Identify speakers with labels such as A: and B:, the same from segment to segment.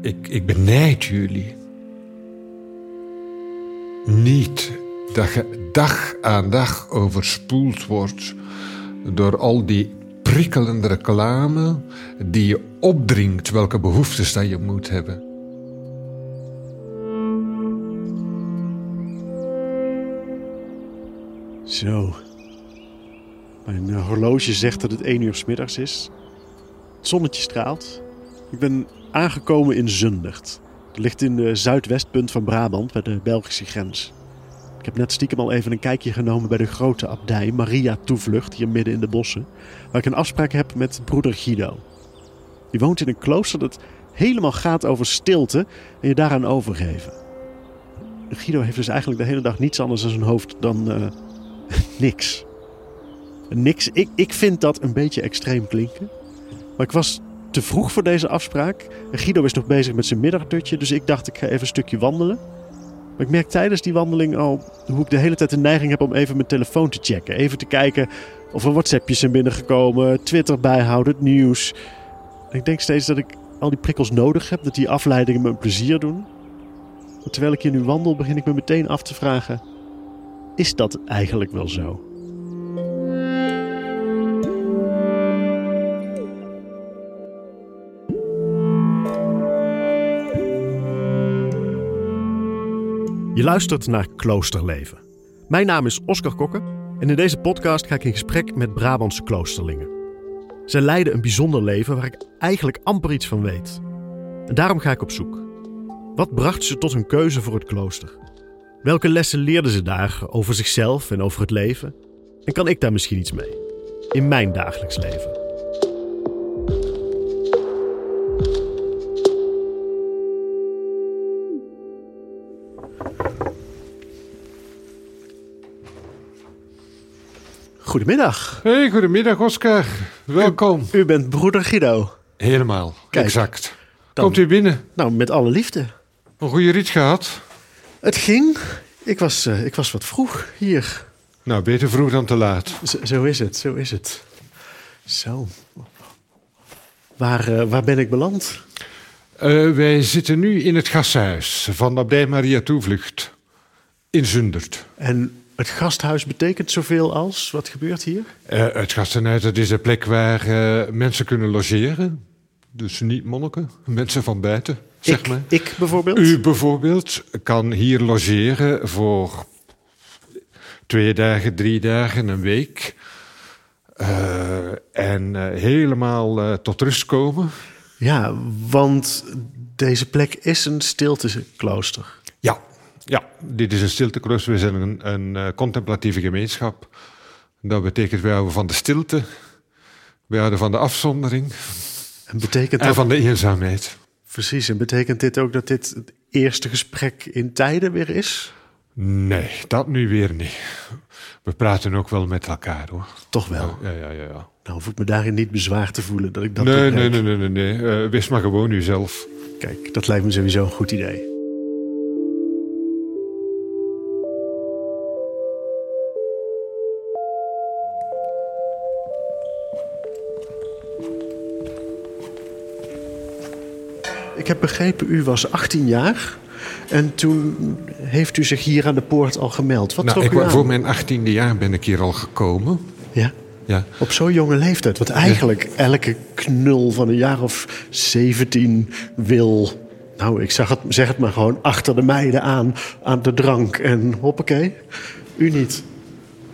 A: ik, ik benijd jullie. Niet dat je dag aan dag overspoeld wordt door al die prikkelende reclame die je opdringt welke behoeftes dat je moet hebben.
B: Zo. Mijn eh, horloge zegt dat het 1 uur 's middags is. Het zonnetje straalt. Ik ben aangekomen in Zundert. Het ligt in de zuidwestpunt van Brabant, bij de Belgische grens. Ik heb net stiekem al even een kijkje genomen bij de grote abdij Maria Toevlucht, hier midden in de bossen, waar ik een afspraak heb met broeder Guido. Die woont in een klooster dat helemaal gaat over stilte en je daaraan overgeven. Guido heeft dus eigenlijk de hele dag niets anders in zijn hoofd dan eh, niks. Niks. Ik, ik vind dat een beetje extreem klinken. Maar ik was te vroeg voor deze afspraak. Guido is nog bezig met zijn middagdutje, dus ik dacht ik ga even een stukje wandelen. Maar ik merk tijdens die wandeling al hoe ik de hele tijd de neiging heb om even mijn telefoon te checken. Even te kijken of er WhatsAppjes zijn binnengekomen, Twitter bijhouden, het nieuws. En ik denk steeds dat ik al die prikkels nodig heb, dat die afleidingen me een plezier doen. Terwijl ik hier nu wandel, begin ik me meteen af te vragen: is dat eigenlijk wel zo? Je luistert naar Kloosterleven. Mijn naam is Oscar Kokke en in deze podcast ga ik in gesprek met Brabantse kloosterlingen. Zij leiden een bijzonder leven waar ik eigenlijk amper iets van weet. En daarom ga ik op zoek. Wat bracht ze tot hun keuze voor het klooster? Welke lessen leerden ze daar over zichzelf en over het leven? En kan ik daar misschien iets mee? In mijn dagelijks leven. Goedemiddag.
A: Hey, goedemiddag Oscar. Welkom.
B: U bent broeder Guido.
A: Helemaal,
B: Kijk,
A: exact.
B: dan-
A: Komt u binnen?
B: Nou, met alle liefde.
A: Een goede rit gehad?
B: Het ging. Ik was, eh, ik was wat vroeg hier.
A: Nou, beter vroeg dan te laat.
B: Zo, zo is het, zo is het. Zo. Waar, eh, waar ben ik beland?
A: Eh, wij zitten nu in het gasthuis van de Abdij Maria Toevlucht in Zundert.
B: En het gasthuis betekent zoveel als? Wat gebeurt hier?
A: Eh, het gastenhuis dat is een plek waar eh, mensen kunnen logeren. Dus niet monniken, mensen van buiten, zeg
B: ik,
A: maar.
B: ik bijvoorbeeld?
A: U bijvoorbeeld kan hier logeren voor twee dagen, drie dagen, een week. Eh, en helemaal tot rust komen.
B: Ja, want deze plek is een stilteklooster.
A: Dit is een stilteklooster. We zijn een, een eh, contemplatieve gemeenschap. Dat betekent wij houden van de stilte. Wij houden van de afzondering
B: En betekent
A: en van de eenzaamheid.
B: Precies, en betekent dit ook dat dit het eerste gesprek in tijden weer is?
A: Nee, dat nu weer niet. We praten ook wel met elkaar hoor.
B: Toch wel.
A: Ja, ja, ja. ja.
B: Nou hoef ik me daarin niet bezwaar te voelen dat ik dat
A: Nee, nee, nee, nee, nee. nee. Wees maar gewoon uzelf.
B: Kijk, dat lijkt me sowieso een goed idee. Heb begrepen, u was 18 jaar en toen heeft u zich hier aan de poort al gemeld. Wat
A: Nou, ik,
B: u
A: wa-
B: aan?
A: voor mijn achttiende jaar ben ik hier al gekomen.
B: Ja,
A: Ja.
B: op zo'n jonge leeftijd. Wat eigenlijk elke knul van een jaar of 17 wil. Nou, ik zag het, zeg het maar gewoon achter de meiden aan, aan de drank. En hoppakee, u niet.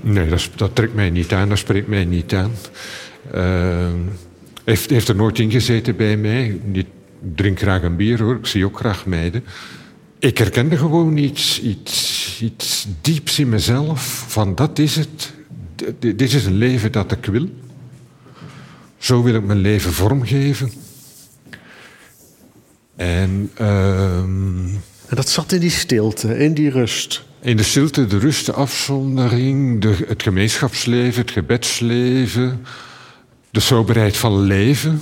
A: Nee, dat, dat trekt mij niet aan, dat spreekt mij niet aan. Ehm, heeft, heeft er nooit ingezeten bij mij. Ik drink graag een bier hoor, ik zie ook graag meiden. Ik herkende gewoon iets, iets, iets dieps in mezelf. Van dat is het. D- dit is een leven dat ik wil. Zo wil ik mijn leven vormgeven. En ehm,
B: En dat zat in die stilte, in die rust.
A: in de stilte, de rust, de afzondering, de, het gemeenschapsleven, het gebedsleven, de soberheid van leven.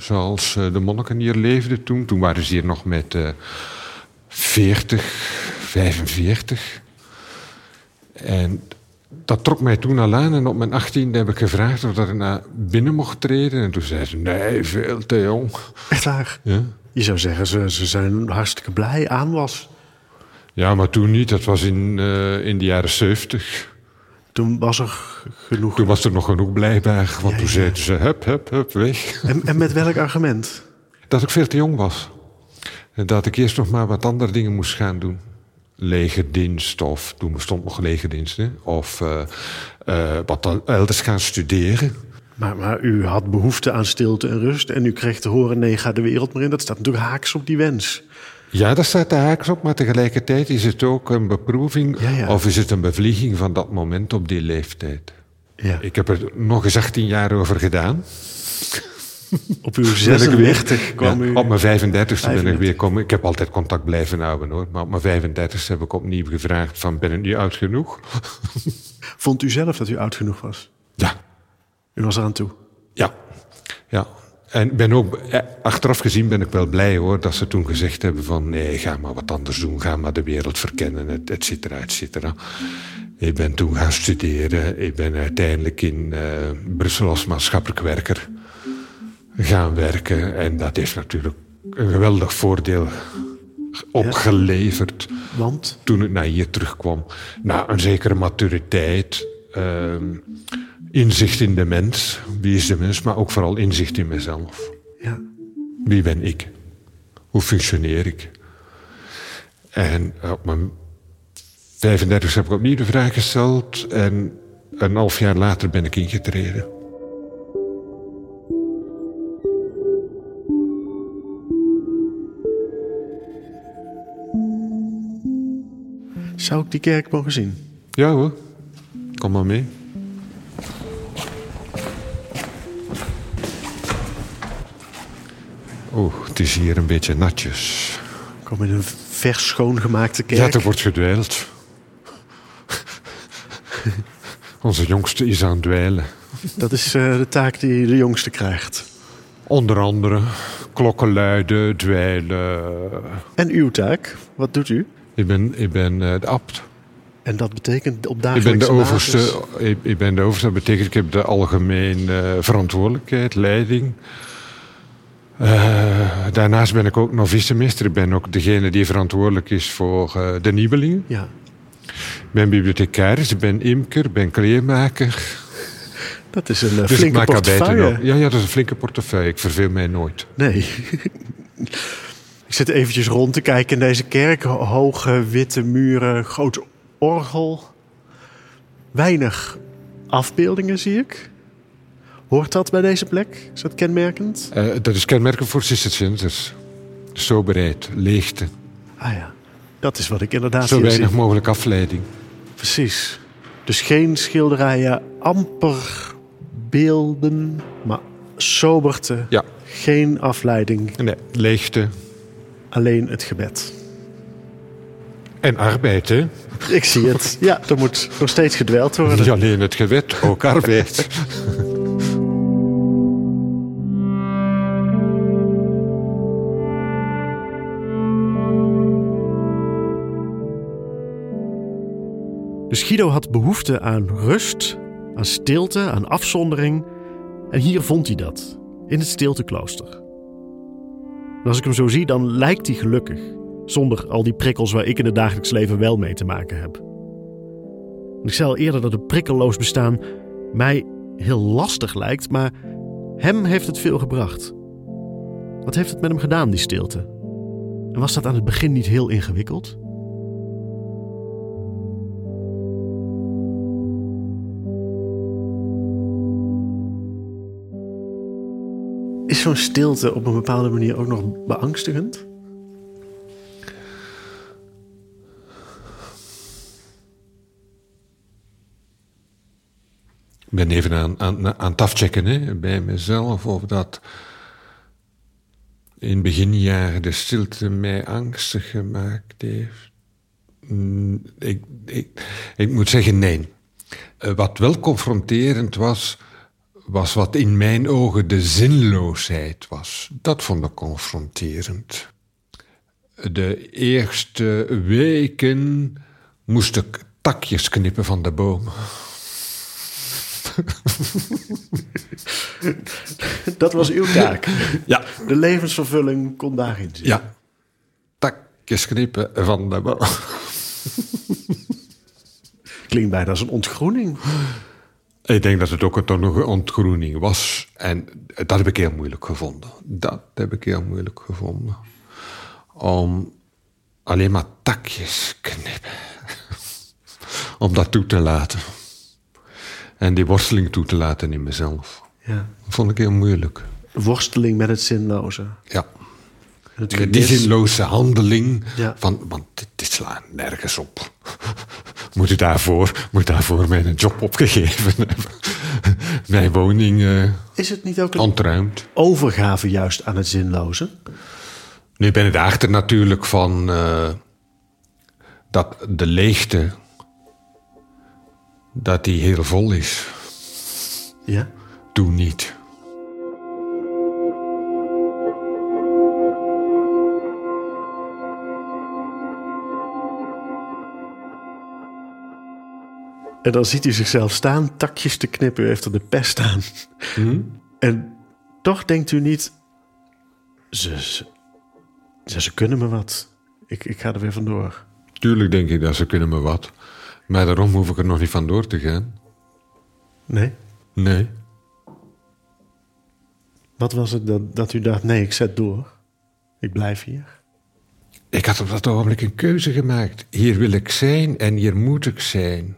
A: Zoals eh, de monniken hier leefden toen. Toen waren ze hier nog met eh 40, 45. En dat trok mij toen al aan en op mijn achttiende heb ik gevraagd of dat ik naar binnen mocht treden. En toen zei ze, nee, veel te jong.
B: Echt waar?
A: Ja,
B: Je zou zeggen, ze, ze zijn hartstikke blij aan was.
A: ja maar toen niet. Dat was in, eh, in de jaren zeventig.
B: Toen was er genoeg.
A: Toen was er nog genoeg blijkbaar. Want
B: Ja,
A: toen zeiden ze, hup, hup, hup, weg.
B: En, en met welk argument?
A: Dat ik veel te jong was. En dat ik eerst nog maar wat andere dingen moest gaan doen. Legerdienst, of toen bestond nog legerdienst. Hè? Of eh, eh, wat elders gaan studeren.
B: Maar, maar u had behoefte aan stilte en rust en u kreeg te horen: nee, ga de wereld maar in. Dat staat natuurlijk haaks op die wens.
A: Ja, daar staat de haaks op, maar tegelijkertijd is het ook een beproeving...
B: Ja, ja.
A: of is het een bevlieging van dat moment op die leeftijd.
B: Ja.
A: Ik heb er nog eens 18 jaar over gedaan.
B: Op uw
A: Ben ik
B: 36 kwam u.
A: Op mijn 35ste ben ik
B: 35.
A: weer komen. Ik heb altijd contact blijven houden hoor. Maar op mijn 35ste heb ik opnieuw gevraagd van ben ik nu oud genoeg?
B: Vond u zelf dat u oud genoeg was?
A: Ja,
B: U was eraan toe.
A: ja, ja. En ben ook, eh, achteraf gezien ben ik wel blij hoor dat ze toen gezegd hebben van nee, ga maar wat anders doen, ga maar de wereld verkennen, et, et cetera, et cetera. Ik ben toen gaan studeren. Ik ben uiteindelijk in eh, Brussel als maatschappelijk werker gaan werken. En dat heeft natuurlijk een geweldig voordeel opgeleverd
B: Want?
A: toen ik naar hier terugkwam. Nou, een zekere maturiteit, ehm, inzicht in de mens. Wie is de mens? Maar ook vooral inzicht in mezelf.
B: Ja.
A: Wie ben ik? Hoe functioneer ik? En op mijn 35 heb ik opnieuw de vraag gesteld. En een half jaar later ben ik ingetreden.
B: Zou ik die kerk mogen zien?
A: Ja hoor, kom maar mee. Oeh, het is hier een beetje natjes.
B: Ik kom in een vers schoongemaakte kerk.
A: Ja, er wordt gedwijld. Onze jongste is aan het dweilen.
B: Dat is eh, de taak die de jongste krijgt.
A: Onder andere klokken luiden, dweilen.
B: En uw taak, wat doet u?
A: Ik ben, ik ben eh, de abt.
B: En dat betekent op
A: Ik ben
B: dagelijkse
A: de overste.
B: basis-
A: Ik, ik ben de overste. Dat betekent ik heb de algemene verantwoordelijkheid, leiding. Eh, daarnaast ben ik ook novicemeester. Ik ben ook degene die verantwoordelijk is voor eh, de nieuwelingen.
B: Ja,
A: Ik ben bibliothecaris, ik ben imker, ik ben kleermaker.
B: dat is een eh,
A: Dus ik
B: flinke portefeuille.
A: Ja, ja, dat is een flinke portefeuille. Ik verveel mij nooit.
B: Nee. ik zit eventjes rond te kijken in deze kerk. Ho- Hoge witte muren, groot orgel. Weinig afbeeldingen zie ik. Hoort dat bij deze plek? Is dat kenmerkend?
A: Eh, dat is kenmerkend voor Cisterciënsers. Soberheid, leegte.
B: Ah ja, dat is wat ik inderdaad
A: Zo weinig mogelijk afleiding.
B: Precies. Dus geen schilderijen, amper beelden, maar soberte.
A: Ja,
B: Geen afleiding,
A: nee, leegte
B: alleen het gebed.
A: en arbeid, hè?
B: Ik zie het. Ja, er moet nog steeds gedweld worden.
A: Niet alleen het gewet, ook arbeid.
B: Dus Guido had behoefte aan rust, aan stilte, aan afzondering. En hier vond hij dat, in het stilteklooster. En als ik hem zo zie, dan lijkt hij gelukkig. Zonder al die prikkels waar ik in het dagelijks leven wel mee te maken heb. Ik zei al eerder dat een prikkelloos bestaan mij heel lastig lijkt, maar hem heeft het veel gebracht. Wat heeft het met hem gedaan, die stilte? En was dat aan het begin niet heel ingewikkeld? Is zo'n stilte op een bepaalde manier ook nog beangstigend?
A: Ik ben even aan, aan, aan het afchecken hè, bij mezelf of dat in beginjaren de stilte mij angstig gemaakt heeft. Mm, Ik, ik, ik moet zeggen nee. Eh, Wat wel confronterend was, was wat in mijn ogen de zinloosheid was. Dat vond ik confronterend. De eerste weken moest ik takjes knippen van de boom.
B: Dat was uw taak.
A: Ja.
B: De levensvervulling kon daarin zitten.
A: Ja. Takjes knippen van de boom.
B: Klinkt bijna als een ontgroening.
A: Ik denk dat het ook een, ontgroening was. En dat heb ik heel moeilijk gevonden. Dat heb ik heel moeilijk gevonden. Om alleen maar takjes knippen. Om dat toe te laten. En die worsteling toe te laten in mezelf.
B: Ja.
A: Dat vond ik heel moeilijk.
B: Worsteling met het zinloze.
A: Ja.
B: Het
A: Die zinloze handeling.
B: Ja.
A: Van, want dit, dit slaat nergens op. Moet ik daarvoor, moet daarvoor mijn job opgegeven hebben? Mijn woning eh,
B: Is het niet ook een
A: ontruimd.
B: overgave juist aan het zinloze?
A: Nu ben ik daarachter natuurlijk van eh, dat de leegte, dat die heel vol is.
B: Ja.
A: Doe niet.
B: En dan ziet u zichzelf staan, takjes te knippen. U heeft er de pest aan. En toch denkt u niet... Ze, ze, ze, kunnen me wat. Ik, ik ga er weer vandoor.
A: Tuurlijk denk ik dat ze kunnen me wat. Maar daarom hoef ik er nog niet van door te gaan.
B: Nee?
A: Nee.
B: Wat was het dat, dat u dacht, nee, ik zet door. Ik blijf hier.
A: Ik had op dat ogenblik een keuze gemaakt. Hier wil ik zijn en hier moet ik zijn.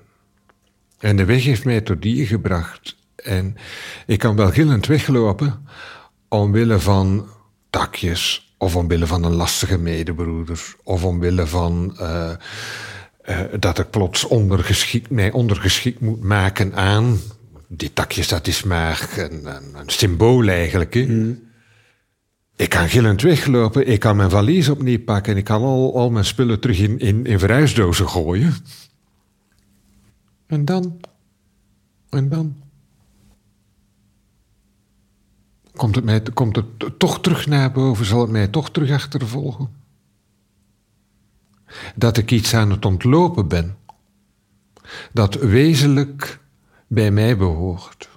A: En de weg heeft mij tot hier gebracht. En ik kan wel gillend weglopen omwille van takjes, of omwille van een lastige medebroeder, of omwille van eh, eh, dat ik plots ondergeschikt, mij ondergeschikt moet maken aan. Die takjes, dat is maar een, een, een symbool eigenlijk. Hè? Ik kan gillend weglopen, ik kan mijn valies opnieuw pakken en ik kan al, al mijn spullen terug in, in, in verhuisdozen gooien. En dan? En dan? Komt het, mij, komt het toch terug naar boven? Zal het mij toch terug achtervolgen? Dat ik iets aan het ontlopen ben. Dat wezenlijk bij mij behoort.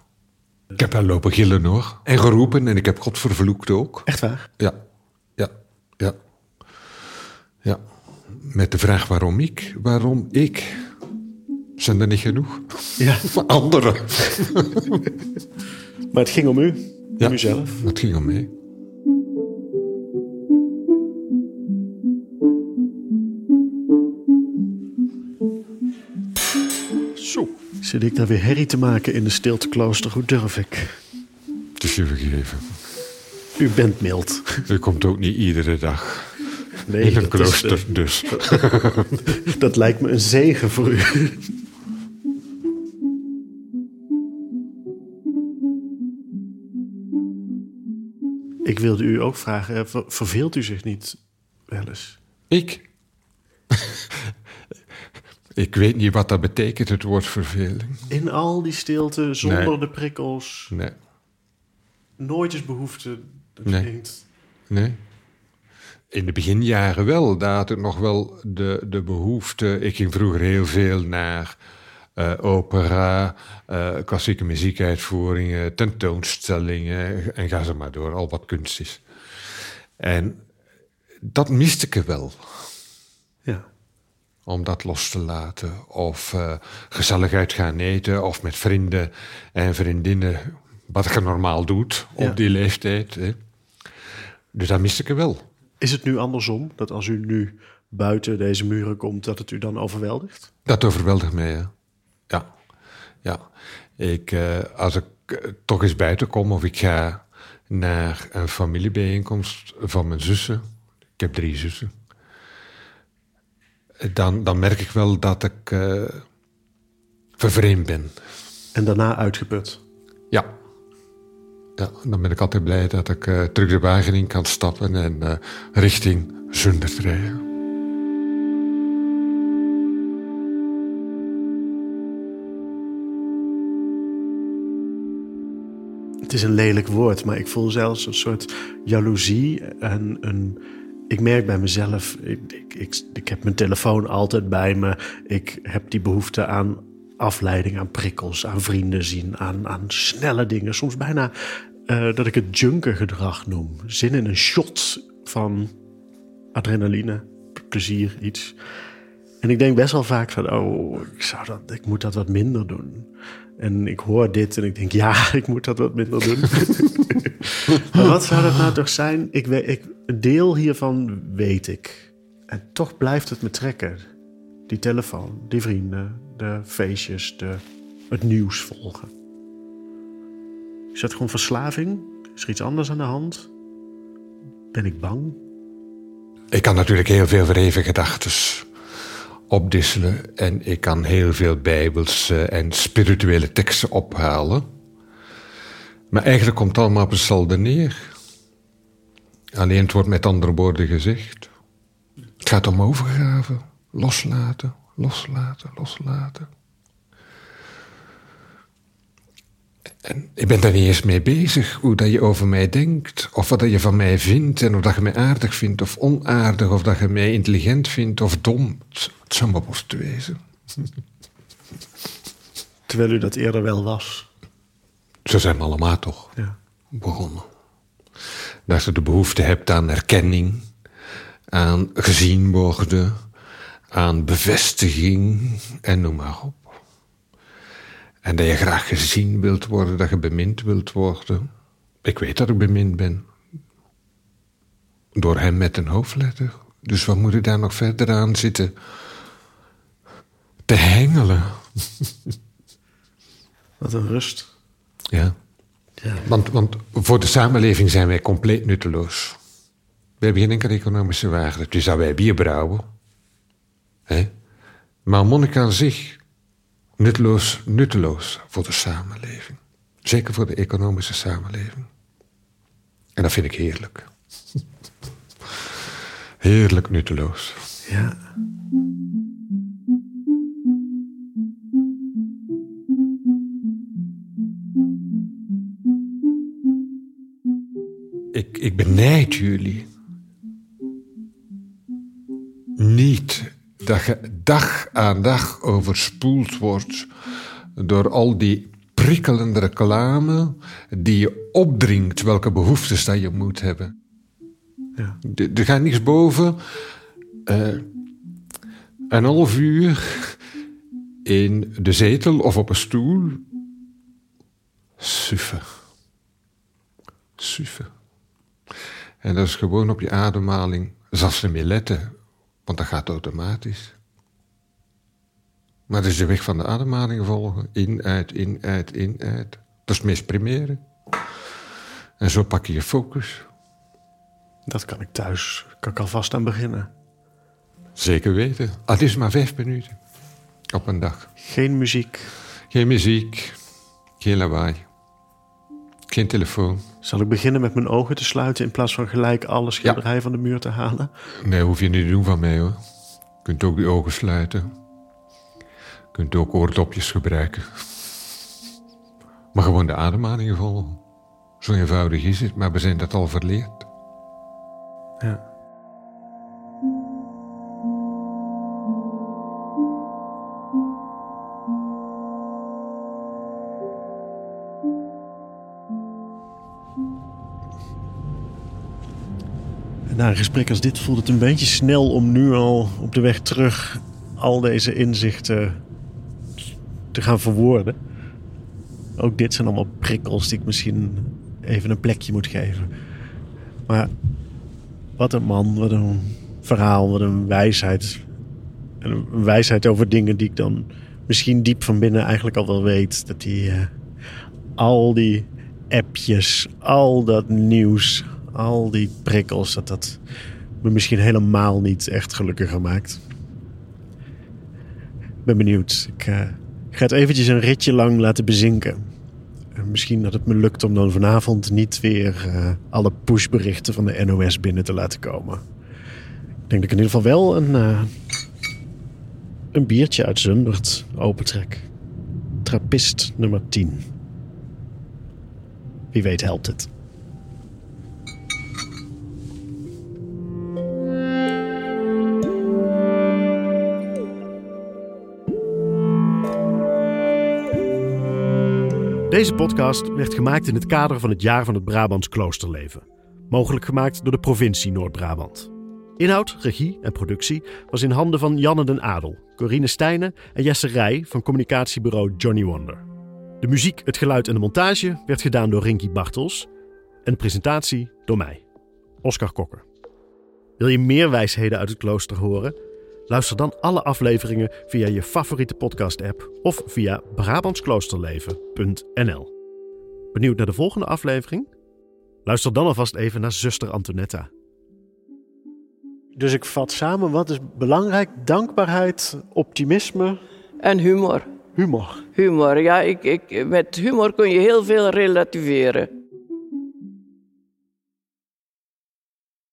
A: Ik heb wel lopen gillen hoor. En geroepen en ik heb God vervloekt ook.
B: Echt waar?
A: Ja, ja, ja. Ja. Met de vraag waarom ik? Waarom ik? Zijn er niet genoeg?
B: Ja.
A: Anderen.
B: Maar het ging om u.
A: Ja.
B: Om uzelf.
A: Het ging om mij.
B: Zo. Zit ik daar weer herrie te maken in de stilteklooster? Hoe durf ik?
A: Het is je vergeven.
B: U bent mild.
A: U komt ook niet iedere dag
B: Nee,
A: in een
B: dat, is,
A: klooster, dus.
B: eh, dat lijkt me een zegen voor u. Ik wilde u ook vragen, ver- verveelt u zich niet wel eens?
A: Ik? ik weet niet wat dat betekent, het woord verveling.
B: In al die stilte, zonder
A: Nee.
B: de prikkels,
A: Nee,
B: nooit eens behoefte. Dat
A: Nee. nee. In de beginjaren wel, daar had ik nog wel de, de behoefte. Ik ging vroeger heel veel naar eh, opera, eh, klassieke muziekuitvoeringen, tentoonstellingen en ga ze maar door, al wat kunst is. En dat miste ik er wel.
B: ja.
A: om dat los te laten. Of eh, gezellig uit gaan eten, of met vrienden en vriendinnen, wat je normaal doet
B: Ja.
A: op die leeftijd. Hè. Dus dat miste ik er wel.
B: Is het nu andersom, dat als u nu buiten deze muren komt, dat het u dan overweldigt?
A: Dat overweldigt mij, ja. Ja, ja. Ik, eh, als ik eh, toch eens buiten kom of ik ga naar een familiebijeenkomst van mijn zussen. Ik heb drie zussen. Dan, dan merk ik wel dat ik eh, vervreemd ben.
B: En daarna uitgeput.
A: Ja. Ja, dan ben ik altijd blij dat ik eh, terug de wagen in kan stappen en eh, richting Zundert rijden.
B: Het is een lelijk woord, maar ik voel zelfs een soort jaloezie en een ik merk bij mezelf, ik, ik, ik, ik heb mijn telefoon altijd bij me. Ik heb die behoefte aan afleiding, aan prikkels, aan vrienden zien, aan, aan snelle dingen. Soms bijna eh, dat ik het junkergedrag noem. Zin in een shot van adrenaline, plezier, iets. En ik denk best wel vaak van, oh, ik, zou dat, ik moet dat wat minder doen. En ik hoor dit en ik denk, ja, ik moet dat wat minder doen. maar wat zou dat nou toch zijn? Ik weet, ik, een deel hiervan weet ik. En toch blijft het me trekken. Die telefoon, die vrienden, de feestjes, de, het nieuws volgen. Is dat gewoon verslaving? Is er iets anders aan de hand? Ben ik bang?
A: Ik kan natuurlijk heel veel verheven gedachten opdisselen en ik kan heel veel bijbelse en spirituele teksten ophalen. Maar eigenlijk komt het allemaal op hetzelfde neer. Alleen het wordt met andere woorden gezegd. Het gaat om overgave, loslaten, loslaten, loslaten. En ik ben daar niet eens mee bezig, hoe dat je over mij denkt, of wat dat je van mij vindt, en of dat je mij aardig vindt of onaardig, of dat je mij intelligent vindt of dom. Het, zou maar worst wezen.
B: Terwijl u dat eerder wel was.
A: Zo zijn we allemaal toch ja. begonnen. Dat je de behoefte hebt aan erkenning, aan gezien worden, aan bevestiging en noem maar op. En dat je graag gezien wilt worden, dat je bemind wilt worden. Ik weet dat ik bemind ben. Door hem met een hoofdletter. Dus wat moet ik daar nog verder aan zitten? Te hengelen.
B: Wat een rust.
A: Ja. ja. Want, want voor de samenleving zijn wij compleet nutteloos. We hebben geen enkele economische waarde. Dus dat wij bier brouwen. Hè? Maar monnik aan zich nutteloos, nutteloos voor de samenleving. Zeker voor de economische samenleving. En dat vind ik heerlijk. Heerlijk nutteloos.
B: Ja.
A: Ik, ik benijd jullie. Niet dat je dag aan dag overspoeld wordt door al die prikkelende reclame die je opdringt welke behoeftes dat je moet hebben. Ja. Er gaat niks boven. Uh, een half uur in de zetel of op een stoel. Suffen. Suffen. En dat is gewoon op je ademhaling. Zelfs niet meer letten. Want dat gaat automatisch. Maar dat is de weg van de ademhaling volgen. In, uit, in, uit, in, uit. Dat is het meest primaire. En zo pak je je focus.
B: Dat kan ik thuis. Kan ik alvast aan beginnen.
A: Zeker weten. Ah, het is maar vijf minuten. Op een dag.
B: Geen muziek.
A: Geen muziek. Geen lawaai. Geen telefoon.
B: Zal ik beginnen met mijn ogen te sluiten in plaats van gelijk alle schilderij van de muur te halen?
A: Nee, hoef je niet te doen van mij hoor. Je kunt ook die ogen sluiten. Je kunt ook oordopjes gebruiken. Maar gewoon de ademhaling volgen. Zo eenvoudig is het, maar we zijn dat al verleerd.
B: Ja. Na een gesprek als dit voelt het een beetje snel om nu al op de weg terug al deze inzichten te gaan verwoorden. Ook dit zijn allemaal prikkels die ik misschien even een plekje moet geven. Maar wat een man, wat een verhaal, wat een wijsheid. En een wijsheid over dingen die ik dan misschien diep van binnen eigenlijk al wel weet. Dat die uh, al die appjes, al dat nieuws, al die prikkels, dat dat me misschien helemaal niet echt gelukkiger maakt. Ik ben benieuwd. Ik uh, ga het eventjes een ritje lang laten bezinken. En misschien dat het me lukt om dan vanavond niet weer uh, alle pushberichten van de NOS binnen te laten komen. Ik denk dat ik in ieder geval wel een, uh, een biertje uit Zundert opentrek. Trappist nummer 10. Wie weet helpt het. Deze podcast werd gemaakt in het kader van het jaar van het Brabants kloosterleven. Mogelijk gemaakt door de provincie Noord-Brabant. Inhoud, regie en productie was in handen van Janne den Adel, Corine Stijnen en Jesse Rij van communicatiebureau Johnny Wonder. De muziek, het geluid en de montage werd gedaan door Rinky Bartels en de presentatie door mij, Oscar Kokker. Wil je meer wijsheden uit het klooster horen? Luister dan alle afleveringen via je favoriete podcast-app of via Brabantskloosterleven.nl. Benieuwd naar de volgende aflevering? Luister dan alvast even naar zuster Antonetta. Dus ik vat samen, wat is belangrijk? Dankbaarheid, optimisme,
C: En humor.
B: humor.
C: Humor, ja, ik, ik, met humor kun je heel veel relativeren.